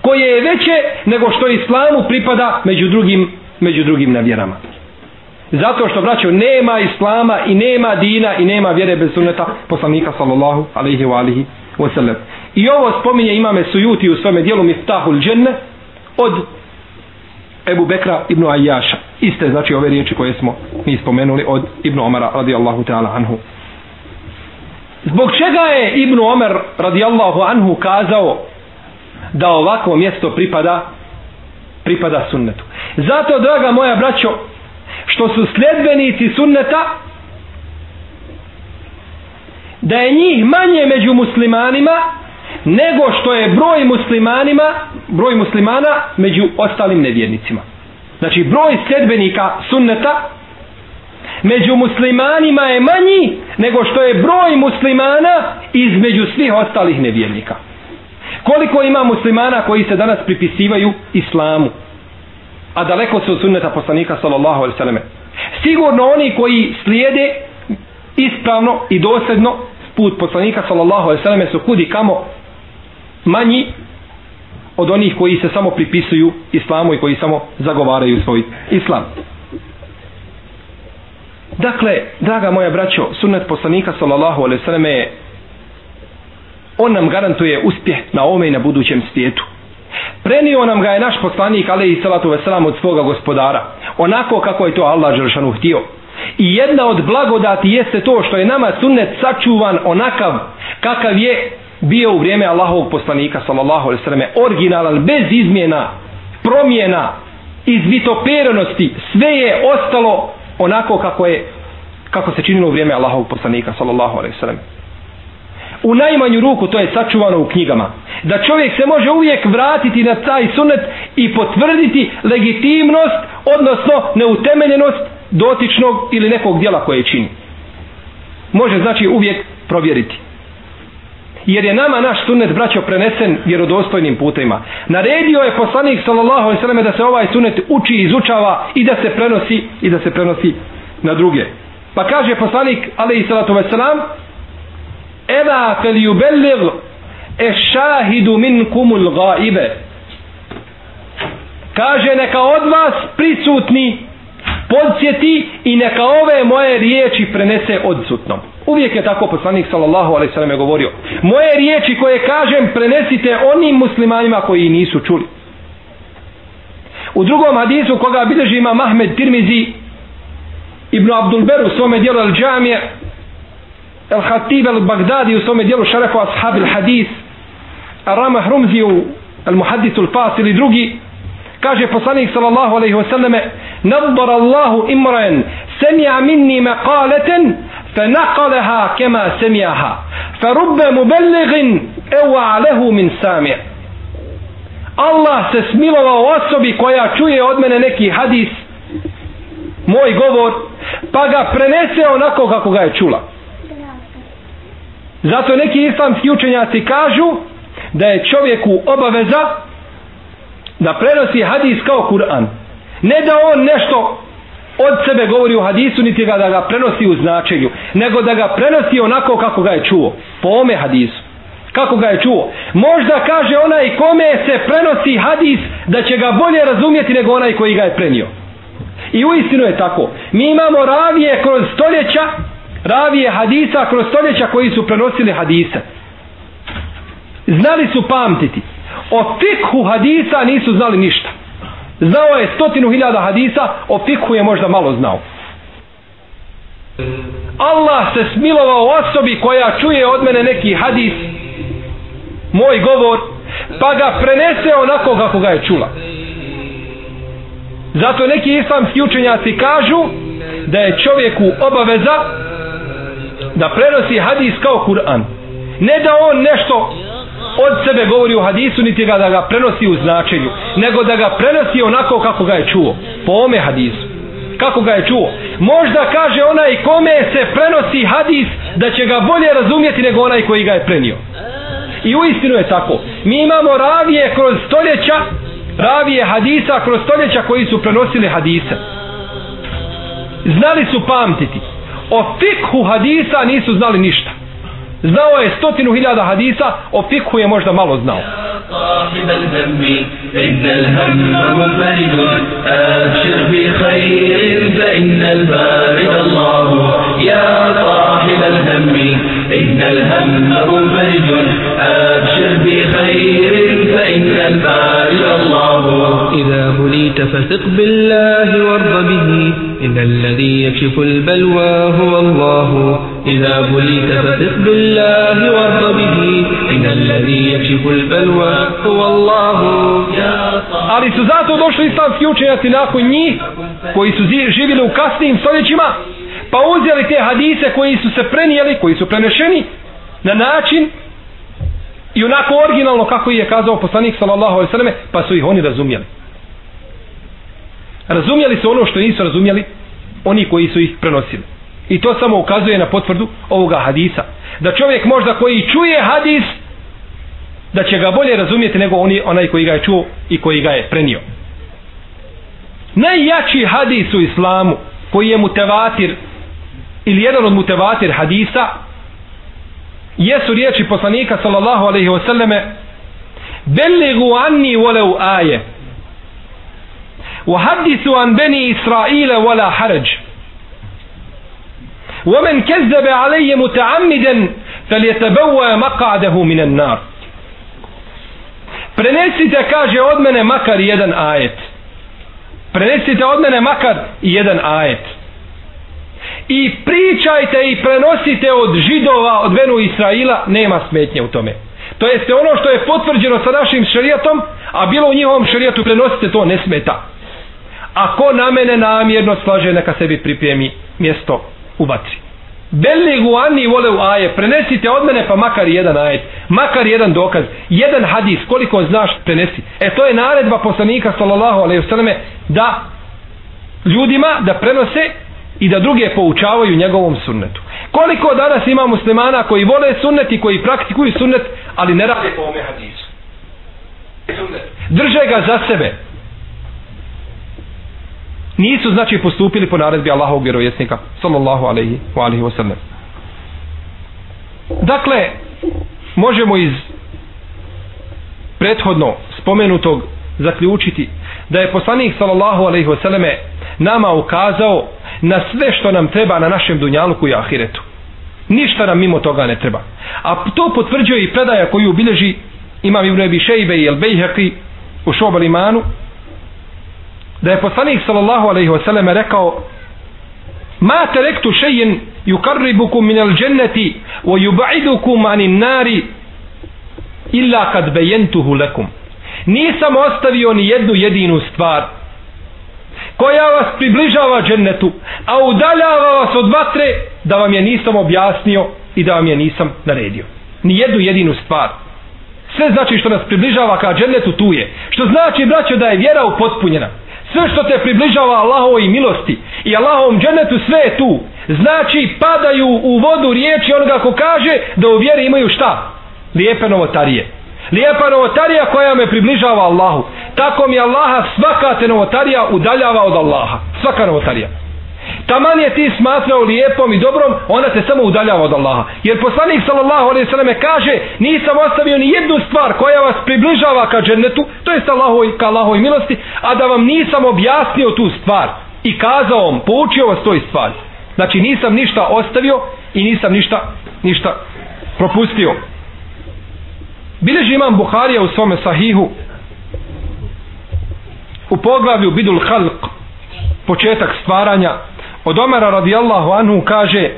koje je veće nego što islamu pripada među drugim, među drugim nevjerama. Zato što, braćo, nema islama i nema dina i nema vjere bez sunneta poslanika sallallahu alaihi wa alihi wa sallam. I ovo spominje imame sujuti u svome dijelu Miftahul dženne od Ebu Bekra ibn Ajjaša. Iste znači ove riječi koje smo mi spomenuli od Ibn Omara radijallahu ta'ala anhu. Zbog čega je Ibn Omer radijallahu anhu kazao da ovako mjesto pripada pripada sunnetu. Zato, draga moja braćo, što su sljedbenici sunneta da je njih manje među muslimanima nego što je broj muslimanima broj muslimana među ostalim nevjernicima. Znači, broj sljedbenika sunneta među muslimanima je manji nego što je broj muslimana između svih ostalih nevjernika. Koliko ima muslimana koji se danas pripisivaju islamu, a daleko su od sunneta poslanika sallallahu alaihi sallam. Sigurno oni koji slijede ispravno i dosljedno put poslanika sallallahu alaihi sallam su kudi kamo manji od onih koji se samo pripisuju islamu i koji samo zagovaraju svoj islam. Dakle, draga moja braćo, sunnet poslanika sallallahu alaihi sallam je on nam garantuje uspjeh na ome i na budućem svijetu. Prenio nam ga je naš poslanik alaihi salatu wasalam od svoga gospodara. Onako kako je to Allah Želšanu htio. I jedna od blagodati jeste to što je nama sunnet sačuvan onakav kakav je bio u vrijeme Allahovog poslanika sallallahu alejhi ve selleme originalan, bez izmjena, promjena, izvitoperenosti, sve je ostalo onako kako je kako se činilo u vrijeme Allahovog poslanika sallallahu alejhi ve sellem. U najmanju ruku to je sačuvano u knjigama. Da čovjek se može uvijek vratiti na taj sunnet i potvrditi legitimnost, odnosno neutemeljenost dotičnog ili nekog dijela koje čini. Može znači uvijek provjeriti. Jer je nama naš sunnet braćo prenesen vjerodostojnim putima. Naredio je poslanik sallallahu alejhi ve selleme da se ovaj sunnet uči, izučava i da se prenosi i da se prenosi na druge. Pa kaže poslanik alejhi salatu vesselam Ela fel yubelligh ash-shahidu minkum al-ghaibe. Kaže neka od vas prisutni podsjeti i neka ove moje riječi prenese odsutnom. Uvijek je tako poslanik sallallahu alejhi ve sellem govorio. Moje riječi koje kažem prenesite onim muslimanima koji nisu čuli. U drugom hadisu koga bilježi ima Mahmed Tirmizi Ibn Abdul Ber u svome dijelu Al Džamije El Hatib El Bagdadi u svome dijelu Šarefu Ashab El Hadis Rama Hrumzi u El Muhadis El Fas ili drugi kaže poslanik sallallahu alaihi wasallame nadbar Allahu imran semija minni meqaleten فنقلها كما سمعها فرب مبلغ اوعى له من سامع Allah se smilovao osobi koja čuje od mene neki hadis moj govor pa ga prenese onako kako ga je čula zato neki islamski učenjaci kažu da je čovjeku obaveza da prenosi hadis kao Kur'an ne da on nešto od sebe govori u hadisu niti ga da ga prenosi u značenju nego da ga prenosi onako kako ga je čuo po ome hadisu. Kako ga je čuo. Možda kaže onaj kome se prenosi hadis da će ga bolje razumjeti nego onaj koji ga je prenio. I uistinu je tako. Mi imamo ravije kroz stoljeća ravije hadisa kroz stoljeća koji su prenosili hadise. Znali su pamtiti. O fikhu hadisa nisu znali ništa. Znao je stotinu hiljada hadisa, o fikhu je možda malo znao. Allah se smilovao osobi koja čuje od mene neki hadis, moj govor, pa ga prenese onako kako ga je čula. Zato neki islamski učenjaci kažu da je čovjeku obaveza da prenosi hadis kao Kur'an. Ne da on nešto od sebe govori u hadisu, niti ga da ga prenosi u značenju, nego da ga prenosi onako kako ga je čuo. Po ome hadisu. Kako ga je čuo. Možda kaže onaj kome se prenosi hadis da će ga bolje razumjeti nego onaj koji ga je prenio. I u istinu je tako. Mi imamo ravije kroz stoljeća, ravije hadisa kroz stoljeća koji su prenosili hadise. Znali su pamtiti. O fikhu hadisa nisu znali ništa. Znao je stotinu hiljada hadisa, o fikhu je možda malo znao. صاحب الهم إن الهم منفرد أبشر بخير فإن البارد الله يا صاحب الهم إن الهم منفرد أبشر بخير فإن البارد الله إذا بليت فثق بالله وارض به إن الذي يكشف البلوى هو الله إذا بليت فثق بالله وارض به إن الذي يكشف البلوى هو الله Ali su zato došli islamski učenjaci nakon njih koji su živjeli u kasnijim stoljećima pa uzeli te hadise koji su se prenijeli, koji su prenešeni na način i onako originalno kako je kazao poslanik sallallahu alejhi ve selleme pa su ih oni razumjeli. Razumjeli su ono što nisu razumjeli oni koji su ih prenosili. I to samo ukazuje na potvrdu ovoga hadisa. Da čovjek možda koji čuje hadis da će ga bolje razumjeti nego oni, onaj koji ga je čuo i koji ga je prenio. Najjači hadis u islamu koji je mutevatir ili jedan od mutevatir hadisa jesu riječi poslanika sallallahu alaihi wasallame belligu anni walau aje وحدثوا عن بني إسرائيل ولا حرج ومن كذب علي متعمدا فليتبوى مقعده من النار prenesite kaže od mene makar jedan ajet prenesite od mene makar jedan ajet i pričajte i prenosite od židova od venu Israila nema smetnje u tome. To jeste ono što je potvrđeno sa našim šarijatom a bilo u njihovom šarijatu prenosite to ne smeta. Ako na mene namjerno slaže neka sebi pripremi mjesto u vatri. Belli guani vole u aje, prenesite od mene pa makar jedan ajet, makar jedan dokaz, jedan hadis, koliko znaš prenesi. E to je naredba poslanika sallallahu alaihi vseleme da ljudima da prenose i da druge poučavaju njegovom sunnetu. Koliko danas ima muslimana koji vole sunnet i koji praktikuju sunnet, ali ne rade po ome hadisu. Drže ga za sebe, nisu znači postupili po naredbi Allahovog vjerovjesnika sallallahu alejhi ve alihi wa sellem dakle možemo iz prethodno spomenutog zaključiti da je poslanik sallallahu alejhi ve selleme nama ukazao na sve što nam treba na našem dunjaluku i ahiretu. Ništa nam mimo toga ne treba. A to potvrđuje i predaja koju bilježi imam Ibn Ebi Šejbe i El-Bejheqi u Šobal imanu da je poslanik sallallahu alejhi ve sellem rekao ma terektu šejen yukarribukum min al dženneti wa yub'idukum 'anil nari illa kad bejentuhu lakum. Nisam ostavio ni jednu jedinu stvar koja vas približava džennetu a udaljava vas od vatre da vam je nisam objasnio i da vam je nisam naredio. Ni jednu jedinu stvar. Sve znači što nas približava ka džennetu tu je. Što znači braćo da je vjera upotpunjena. Sve što te približava Allahovoj milosti i Allahovom džennetu sve je tu. Znači padaju u vodu riječi onoga ko kaže da u vjeri imaju šta? Lijepe novotarije. Lijepa novotarija koja me približava Allahu tako mi Allaha svaka te novotarija udaljava od Allaha svaka novotarija taman je ti smatrao lijepom i dobrom, ona se samo udaljava od Allaha. Jer poslanik sallallahu alaihi sallam kaže, nisam ostavio ni jednu stvar koja vas približava ka džennetu, to je Allahovoj, ka Allahovoj milosti, a da vam nisam objasnio tu stvar i kazao vam, poučio vas toj stvari. Znači nisam ništa ostavio i nisam ništa, ništa propustio. Bileži imam Buharija u svome sahihu u poglavlju Bidul Halq početak stvaranja od Omara radijallahu anhu kaže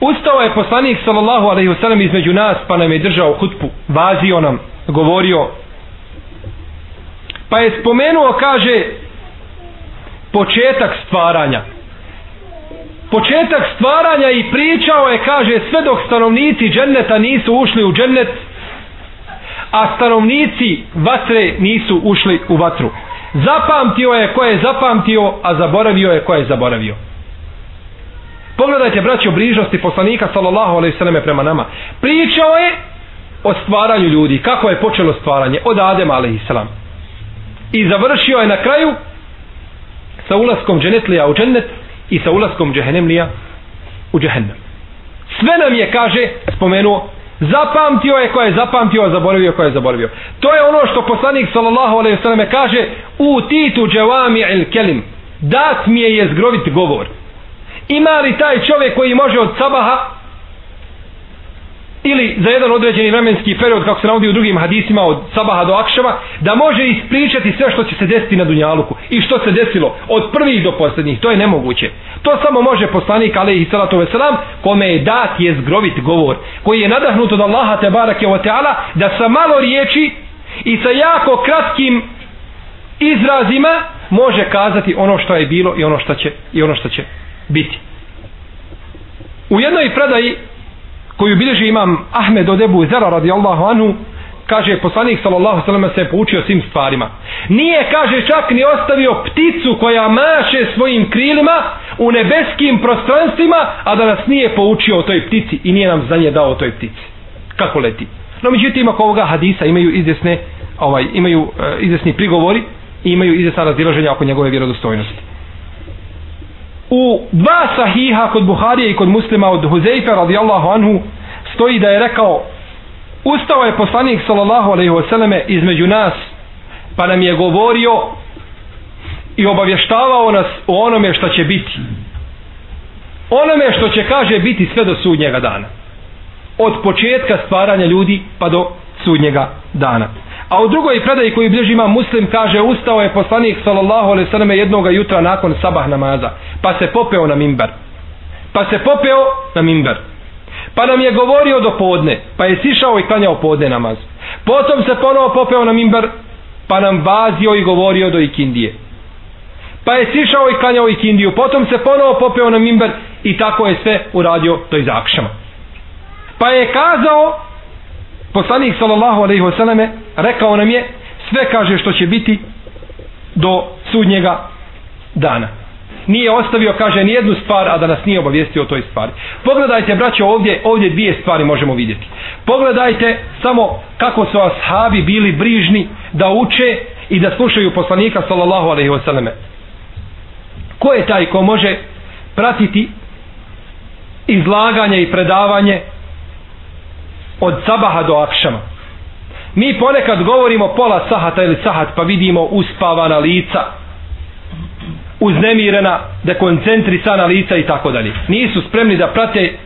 ustao je poslanik sallallahu alaihi wasallam između nas pa nam je držao hutbu vazio nam govorio. Pa je spomenuo kaže početak stvaranja. Početak stvaranja i pričao je kaže sve dok stanovnici dženneta nisu ušli u džennet a stanovnici vatre nisu ušli u vatru. Zapamtio je ko je zapamtio a zaboravio je ko je zaboravio. Pogledajte braćo brižnosti poslanika sallallahu alaihi sallam prema nama. Pričao je o stvaranju ljudi. Kako je počelo stvaranje? Od Adema alaihi sallam i završio je na kraju sa ulaskom dženetlija u džennet i sa ulaskom džehennemlija u džehennem. Sve nam je kaže spomenuo zapamtio je ko je zapamtio a zaboravio ko je zaboravio. To je ono što poslanik sallallahu alejhi ve selleme kaže u titu džavami il kelim. Dat mi je jezgrovit govor. Ima li taj čovjek koji može od sabaha ili za jedan određeni vremenski period kako se navodi u drugim hadisima od sabaha do akšava da može ispričati sve što će se desiti na Dunjaluku i što se desilo od prvih do posljednjih. To je nemoguće. To samo može poslanik alaihi salatu veselam kome je dat je zgrovit govor koji je nadahnut od Allaha te barake wa ta'ala da sa malo riječi i sa jako kratkim izrazima može kazati ono što je bilo i ono što će i ono što će biti. U jednoj predaji koju bilježi imam Ahmed od Ebu Zera radijallahu anhu kaže poslanik sallallahu sallam se je poučio svim stvarima. Nije kaže čak ni ostavio pticu koja maše svojim krilima u nebeskim prostranstvima a da nas nije poučio o toj ptici i nije nam znanje dao o toj ptici. Kako leti? No međutim ako ovoga hadisa imaju izvjesne ovaj, imaju e, izvjesni prigovori i imaju izvjesna razdilaženja oko njegove vjerodostojnosti u dva sahiha kod Buharije i kod muslima od Huzeyfe radijallahu anhu stoji da je rekao ustao je poslanik sallallahu alaihi wasallame između nas pa nam je govorio i obavještavao nas o onome što će biti. Onome što će kaže biti sve do sudnjega dana. Od početka stvaranja ljudi pa do sudnjega dana. A u drugoj predaji koju bliži ima muslim kaže ustao je poslanik sallallahu alaihi sallam jednoga jutra nakon sabah namaza pa se popeo na mimber pa se popeo na mimber pa nam je govorio do podne pa je sišao i klanjao podne namaz. Potom se ponovo popeo na mimber pa nam vazio i govorio do ikindije. Pa je sišao i klanjao ikindiju potom se ponovo popeo na mimber i tako je sve uradio do izakšama. Pa je kazao poslanik sallallahu alejhi ve selleme rekao nam je sve kaže što će biti do sudnjega dana. Nije ostavio kaže ni jednu stvar a da nas nije obavijestio o toj stvari. Pogledajte braćo ovdje ovdje dvije stvari možemo vidjeti. Pogledajte samo kako su ashabi bili brižni da uče i da slušaju poslanika sallallahu alejhi ve selleme ko je taj ko može pratiti izlaganje i predavanje od sabaha do akšama. Mi ponekad govorimo pola sahata ili sahat pa vidimo uspavana lica, uznemirena, dekoncentrisana lica i tako dalje. Nisu spremni da prate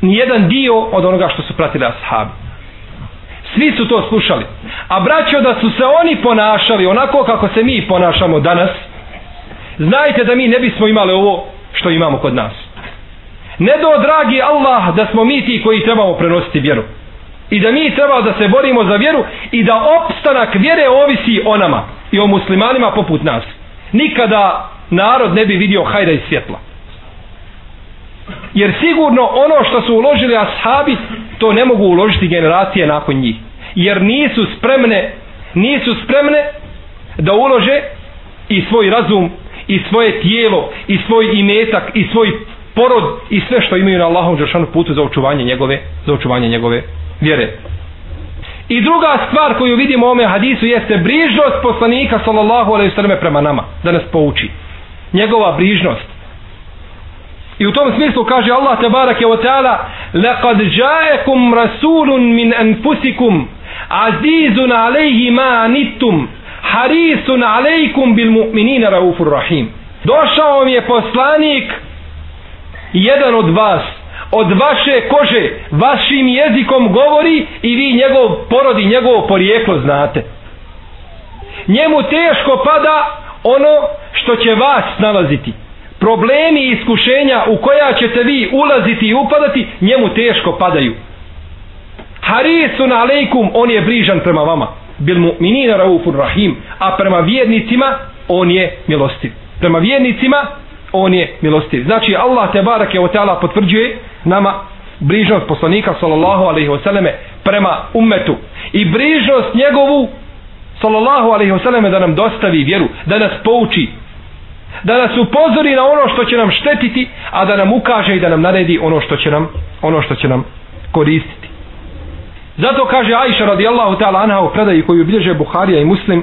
ni jedan dio od onoga što su pratili ashabi. Svi su to slušali. A braćo da su se oni ponašali onako kako se mi ponašamo danas, znajte da mi ne bismo imali ovo što imamo kod nas. Ne do dragi Allah da smo mi ti koji trebamo prenositi vjeru. I da mi treba da se borimo za vjeru i da opstanak vjere ovisi o nama i o muslimanima poput nas. Nikada narod ne bi vidio hajda i svjetla. Jer sigurno ono što su uložili ashabi, to ne mogu uložiti generacije nakon njih. Jer nisu spremne, nisu spremne da ulože i svoj razum, i svoje tijelo, i svoj imetak, i svoj porod i sve što imaju na Allahom Đeršanu putu za očuvanje njegove, za očuvanje njegove vjere. I druga stvar koju vidimo u ovome hadisu jeste brižnost poslanika sallallahu alaihi selleme prema nama, da nas pouči. Njegova brižnost. I u tom smislu kaže Allah te barake taala: "Laqad ja'akum rasulun min anfusikum azizun alayhi ma anittum harisun alaykum bil mu'minina raufur rahim." Došao mi je poslanik jedan od vas od vaše kože vašim jezikom govori i vi njegov porodi njegovo porijeklo znate. Njemu teško pada ono što će vas nalaziti problemi i iskušenja u koja ćete vi ulaziti i upadati njemu teško padaju. Harisun alejkum on je brižan prema vama. Bil mu'minina raufur rahim. A prema vjernicima on je milostiv. Prema vjernicima on je milostiv. Znači Allah te barake o teala potvrđuje nama brižnost poslanika sallallahu alaihi wasallame prema ummetu i brižnost njegovu sallallahu alaihi wasallame da nam dostavi vjeru da nas pouči da nas upozori na ono što će nam štetiti a da nam ukaže i da nam naredi ono što će nam ono što će nam koristiti. Zato kaže Aisha radijallahu ta'ala anha u predaji koju bilježe Buharija i Muslim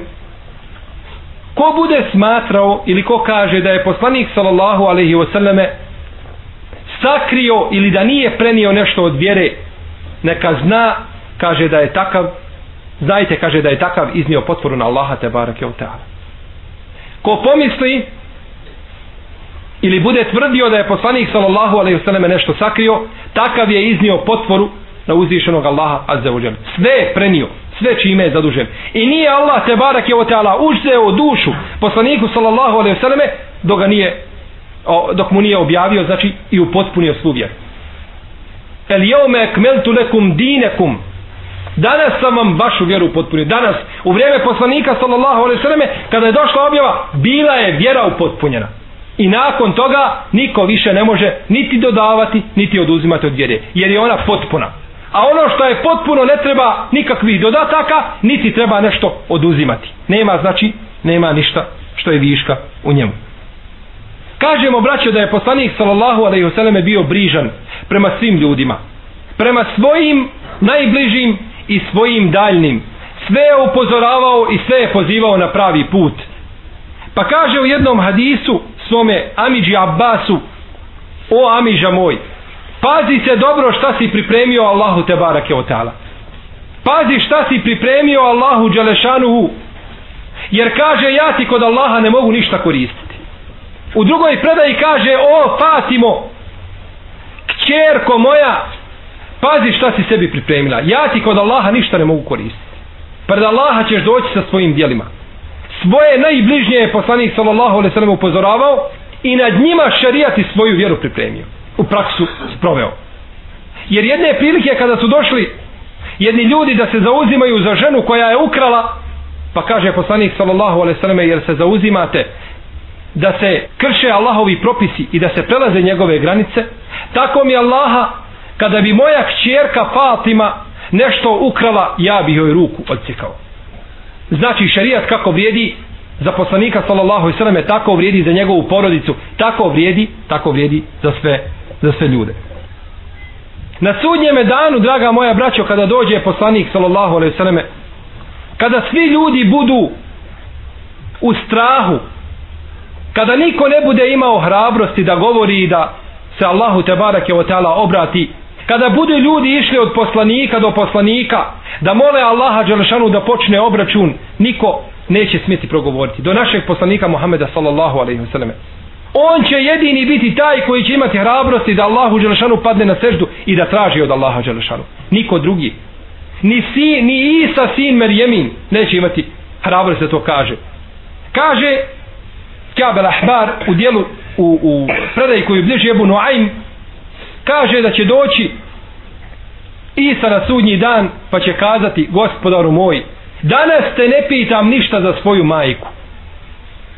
ko bude smatrao ili ko kaže da je poslanik sallallahu alaihi wasallame sakrio ili da nije prenio nešto od vjere neka zna kaže da je takav znajte kaže da je takav iznio potvoru na Allaha te barake u ta'ala. Ko pomisli ili bude tvrdio da je poslanik sallallahu alaihi selleme nešto sakrio takav je iznio potvoru na uzvišenog Allaha azza wa sve je prenio sve čime je zadužen. I nije Allah te barak je o teala uzeo dušu poslaniku sallallahu alaihi vseleme dok ga nije dok mu nije objavio znači i upotpunio svu vjeru el jeume ekmeltu lekum dinekum. Danas sam vam vašu vjeru upotpunio. Danas u vrijeme poslanika sallallahu alaihi selleme, kada je došla objava bila je vjera upotpunjena. I nakon toga niko više ne može niti dodavati niti oduzimati od vjere jer je ona potpuna a ono što je potpuno ne treba nikakvih dodataka niti treba nešto oduzimati nema znači nema ništa što je viška u njemu Kažemo, braćo, da je poslanik sallallahu alaihi selleme bio brižan prema svim ljudima. Prema svojim najbližim i svojim daljnim. Sve je upozoravao i sve je pozivao na pravi put. Pa kaže u jednom hadisu svome Amidži Abbasu O Amidža moj, pazi se dobro šta si pripremio Allahu te barake o ta'ala. Pazi šta si pripremio Allahu Đelešanuhu. Jer kaže ja ti kod Allaha ne mogu ništa koristiti. U drugoj predaji kaže, o Fatimo, kćerko moja, pazi šta si sebi pripremila. Ja ti kod Allaha ništa ne mogu koristiti. Pred Allaha ćeš doći sa svojim dijelima. Svoje najbližnje je poslanik sallallahu alaihi sallam upozoravao i nad njima šarijati svoju vjeru pripremio. U praksu sproveo. Jer jedne prilike kada su došli jedni ljudi da se zauzimaju za ženu koja je ukrala, pa kaže poslanik sallallahu alaihi sallam jer se zauzimate da se krše Allahovi propisi i da se prelaze njegove granice, tako mi Allaha, kada bi moja kćerka Fatima nešto ukrala, ja bi joj ruku odsjekao. Znači šarijat kako vrijedi za poslanika sallallahu sallam tako vrijedi za njegovu porodicu, tako vrijedi, tako vrijedi za sve, za sve ljude. Na sudnjeme danu, draga moja braćo, kada dođe poslanik sallallahu alejhi ve selleme, kada svi ljudi budu u strahu kada niko ne bude imao hrabrosti da govori i da se Allahu te barake o teala obrati kada budu ljudi išli od poslanika do poslanika da mole Allaha Đelešanu da počne obračun niko neće smjeti progovoriti do našeg poslanika Muhameda sallallahu alejhi ve selleme on će jedini biti taj koji će imati hrabrosti da Allahu Đelešanu padne na seždu i da traži od Allaha Đelešanu. Niko drugi. Ni, si, ni Isa sin Merjemin neće imati hrabrosti da to kaže. Kaže Kjab al-Ahbar u dijelu u, u predaj koju bliži Ebu Nuaym kaže da će doći Isa na sudnji dan pa će kazati gospodaru moj danas te ne pitam ništa za svoju majku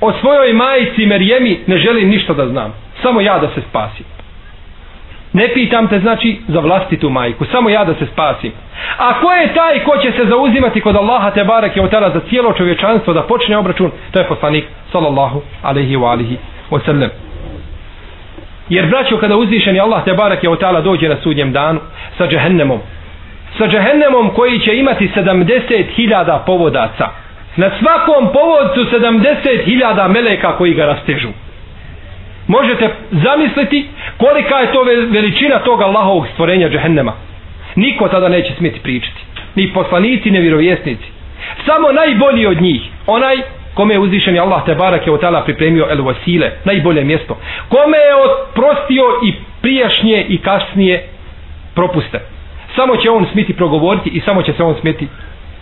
o svojoj majici Merjemi ne želim ništa da znam. Samo ja da se spasim. Ne pitam te znači za vlastitu majku. Samo ja da se spasim. A ko je taj ko će se zauzimati kod Allaha te barek je otara za cijelo čovječanstvo da počne obračun? To je poslanik sallallahu alaihi wa alihi wasallam. jer braćo kada uzvišeni Allah te barake od dođe na sudnjem danu sa džehennemom. Sa džehennemom koji će imati 70.000 povodaca na svakom povodcu 70.000 meleka koji ga rastežu. Možete zamisliti kolika je to veličina toga Allahovog stvorenja džehennema. Niko tada neće smjeti pričati. Ni poslanici, ni vjerovjesnici. Samo najbolji od njih onaj kome je uzvišen Allah te barak je otala pripremio el vasile, najbolje mjesto kome je oprostio i prijašnje i kasnije propuste. Samo će on smiti progovoriti i samo će se on smjeti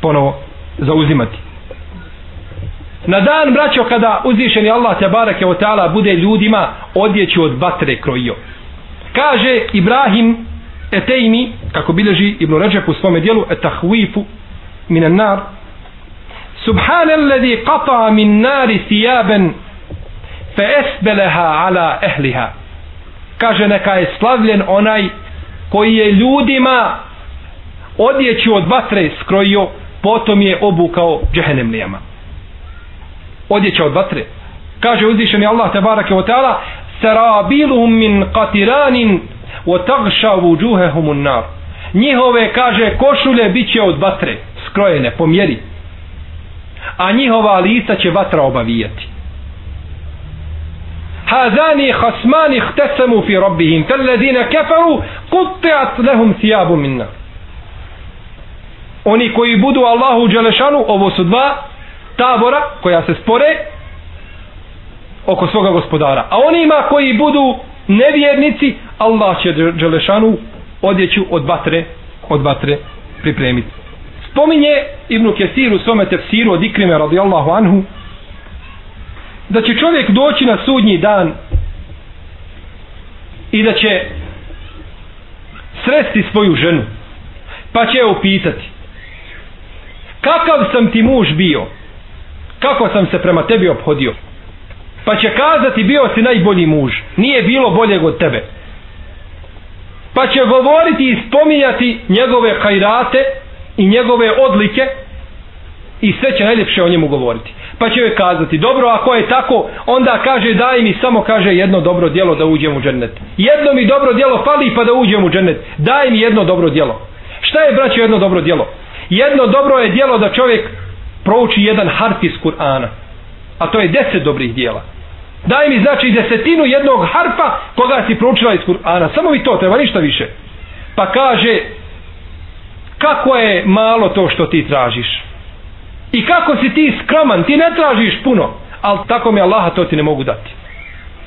ponovo zauzimati. Na dan, braćo, kada uzvišeni Allah te barake o ta'ala bude ljudima odjeću od batre krojio. Kaže Ibrahim Etejmi, kako bileži Ibn Ređep u svome dijelu, etahvifu minan nar, Subhanalladhi qata min nari thiyaban fa asbalaha ala ahliha. Kaže neka je slavljen onaj koji je ljudima odjeću od vatre skrojio, potom je obukao džehennemlijama Odjeća od vatre. Kaže uzvišeni Allah tebarake wa ta'ala sarabiluhum min qatiranin wa tagša vujuhehum un nar. Njihove, kaže, košulje bit će od vatre, skrojene, po mjeri. A njihova lica će vatra obavijati. هذان خصمان اختصموا في ربهم فالذين كفروا قطعت لهم ثياب من نار oni koji budu Allahu Đelešanu ovo su dva tabora koja se spore oko svoga gospodara. A onima koji budu nevjernici Allah će Đelešanu odjeću od vatre od vatre pripremiti. Spominje Ibnu Kesir u svome tefsiru od Ikrime radijallahu anhu da će čovjek doći na sudnji dan i da će sresti svoju ženu pa će je upitati kakav sam ti muž bio? Kako sam se prema tebi obhodio? Pa će kazati bio si najbolji muž nije bilo boljeg od tebe. Pa će govoriti i spominjati njegove hajrate i njegove odlike i sve će najljepše o njemu govoriti. Pa će joj kazati dobro ako je tako onda kaže daj mi samo kaže jedno dobro djelo da uđem u džennet. Jedno mi dobro djelo fali pa da uđem u džennet. Daj mi jedno dobro djelo. Šta je braćo jedno dobro djelo? Jedno dobro je djelo da čovjek prouči jedan harf iz Kur'ana a to je deset dobrih djela daj mi znači desetinu jednog harfa koga si proučila iz Kur'ana samo mi to treba ništa više pa kaže kako je malo to što ti tražiš I kako si ti skroman, ti ne tražiš puno, ali tako mi Allaha to ti ne mogu dati.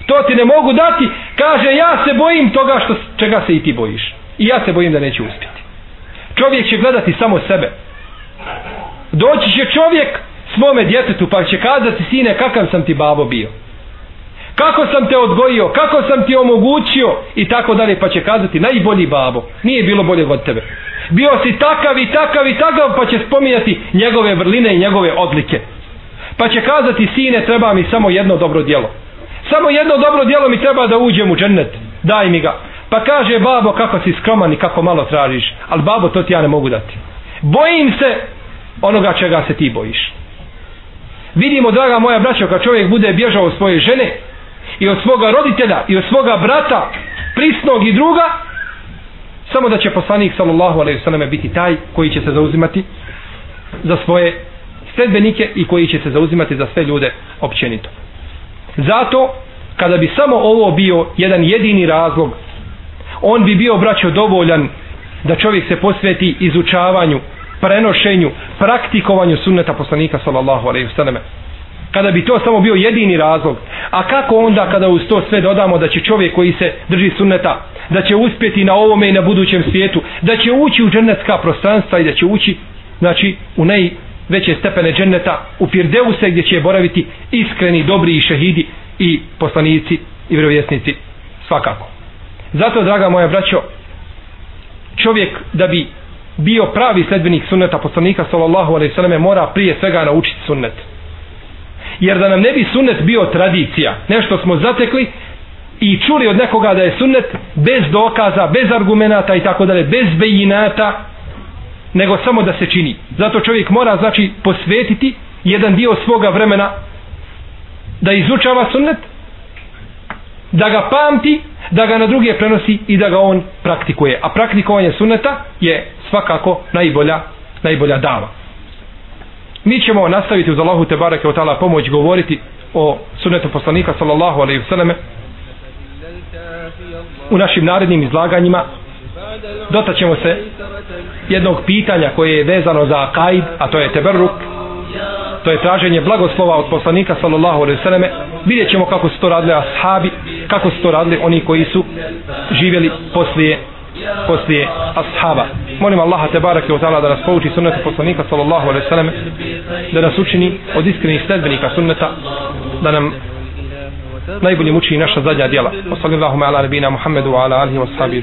To ti ne mogu dati, kaže ja se bojim toga što, čega se i ti bojiš. I ja se bojim da neću uspjeti. Čovjek će gledati samo sebe. Doći će čovjek svome djetetu pa će kazati sine kakav sam ti babo bio. Kako sam te odgojio, kako sam ti omogućio? I tako dalje pa će kazati najbolji babo. Nije bilo bolje od tebe. Bio si takav i takav i takav pa će spominjati njegove vrline i njegove odlike. Pa će kazati sine treba mi samo jedno dobro djelo. Samo jedno dobro djelo mi treba da uđem u džennet. Daj mi ga. Pa kaže babo kako si skroman i kako malo tražiš ali babo to ti ja ne mogu dati. Bojim se onoga čega se ti bojiš vidimo draga moja braćo kad čovjek bude bježao od svoje žene i od svoga roditelja i od svoga brata prisnog i druga samo da će poslanik sallallahu alejhi ve selleme biti taj koji će se zauzimati za svoje sledbenike i koji će se zauzimati za sve ljude općenito. Zato kada bi samo ovo bio jedan jedini razlog, on bi bio braćo dovoljan da čovjek se posveti izučavanju, prenošenju, praktikovanju sunneta poslanika sallallahu alejhi ve selleme kada bi to samo bio jedini razlog. A kako onda kada uz to sve dodamo da će čovjek koji se drži sunneta da će uspjeti na ovome i na budućem svijetu da će ući u džennetska prostranstva i da će ući znači u najveće stepene dženneta u Firdeuse gdje će boraviti iskreni, dobri i šehidi i poslanici i vjerovjesnici. Svakako. Zato draga moja braćo čovjek da bi bio pravi sledbenik sunneta poslanika sallallahu alaihi sallam mora prije svega naučiti sunnet. Jer da nam ne bi sunnet bio tradicija nešto smo zatekli i čuli od nekoga da je sunnet bez dokaza, bez argumenata i tako dalje, bez bejinata nego samo da se čini. Zato čovjek mora znači posvetiti jedan dio svoga vremena da izučava sunnet da ga pamti da ga na druge prenosi i da ga on praktikuje. A praktikovanje sunneta je svakako najbolja najbolja dava. Mi ćemo nastaviti uz Allahu te bareke o tala pomoć govoriti o sunnetu poslanika sallallahu alaihi vseleme u našim narednim izlaganjima. Dotaćemo se jednog pitanja koje je vezano za akaid a to je teberruk to je traženje blagoslova od poslanika sallallahu alaihi selleme vidjet ćemo kako su to radili ashabi kako su to radili oni koji su živjeli poslije poslije ashaba. Molim Allaha te barake od da nas pouči sunneta poslanika sallallahu alaihi selleme da nas učini od iskrenih sledbenika sunneta da nam najbolje muči naša zadnja djela. Sallallahu ala nabina Muhammedu wa ala alihi wa sahabi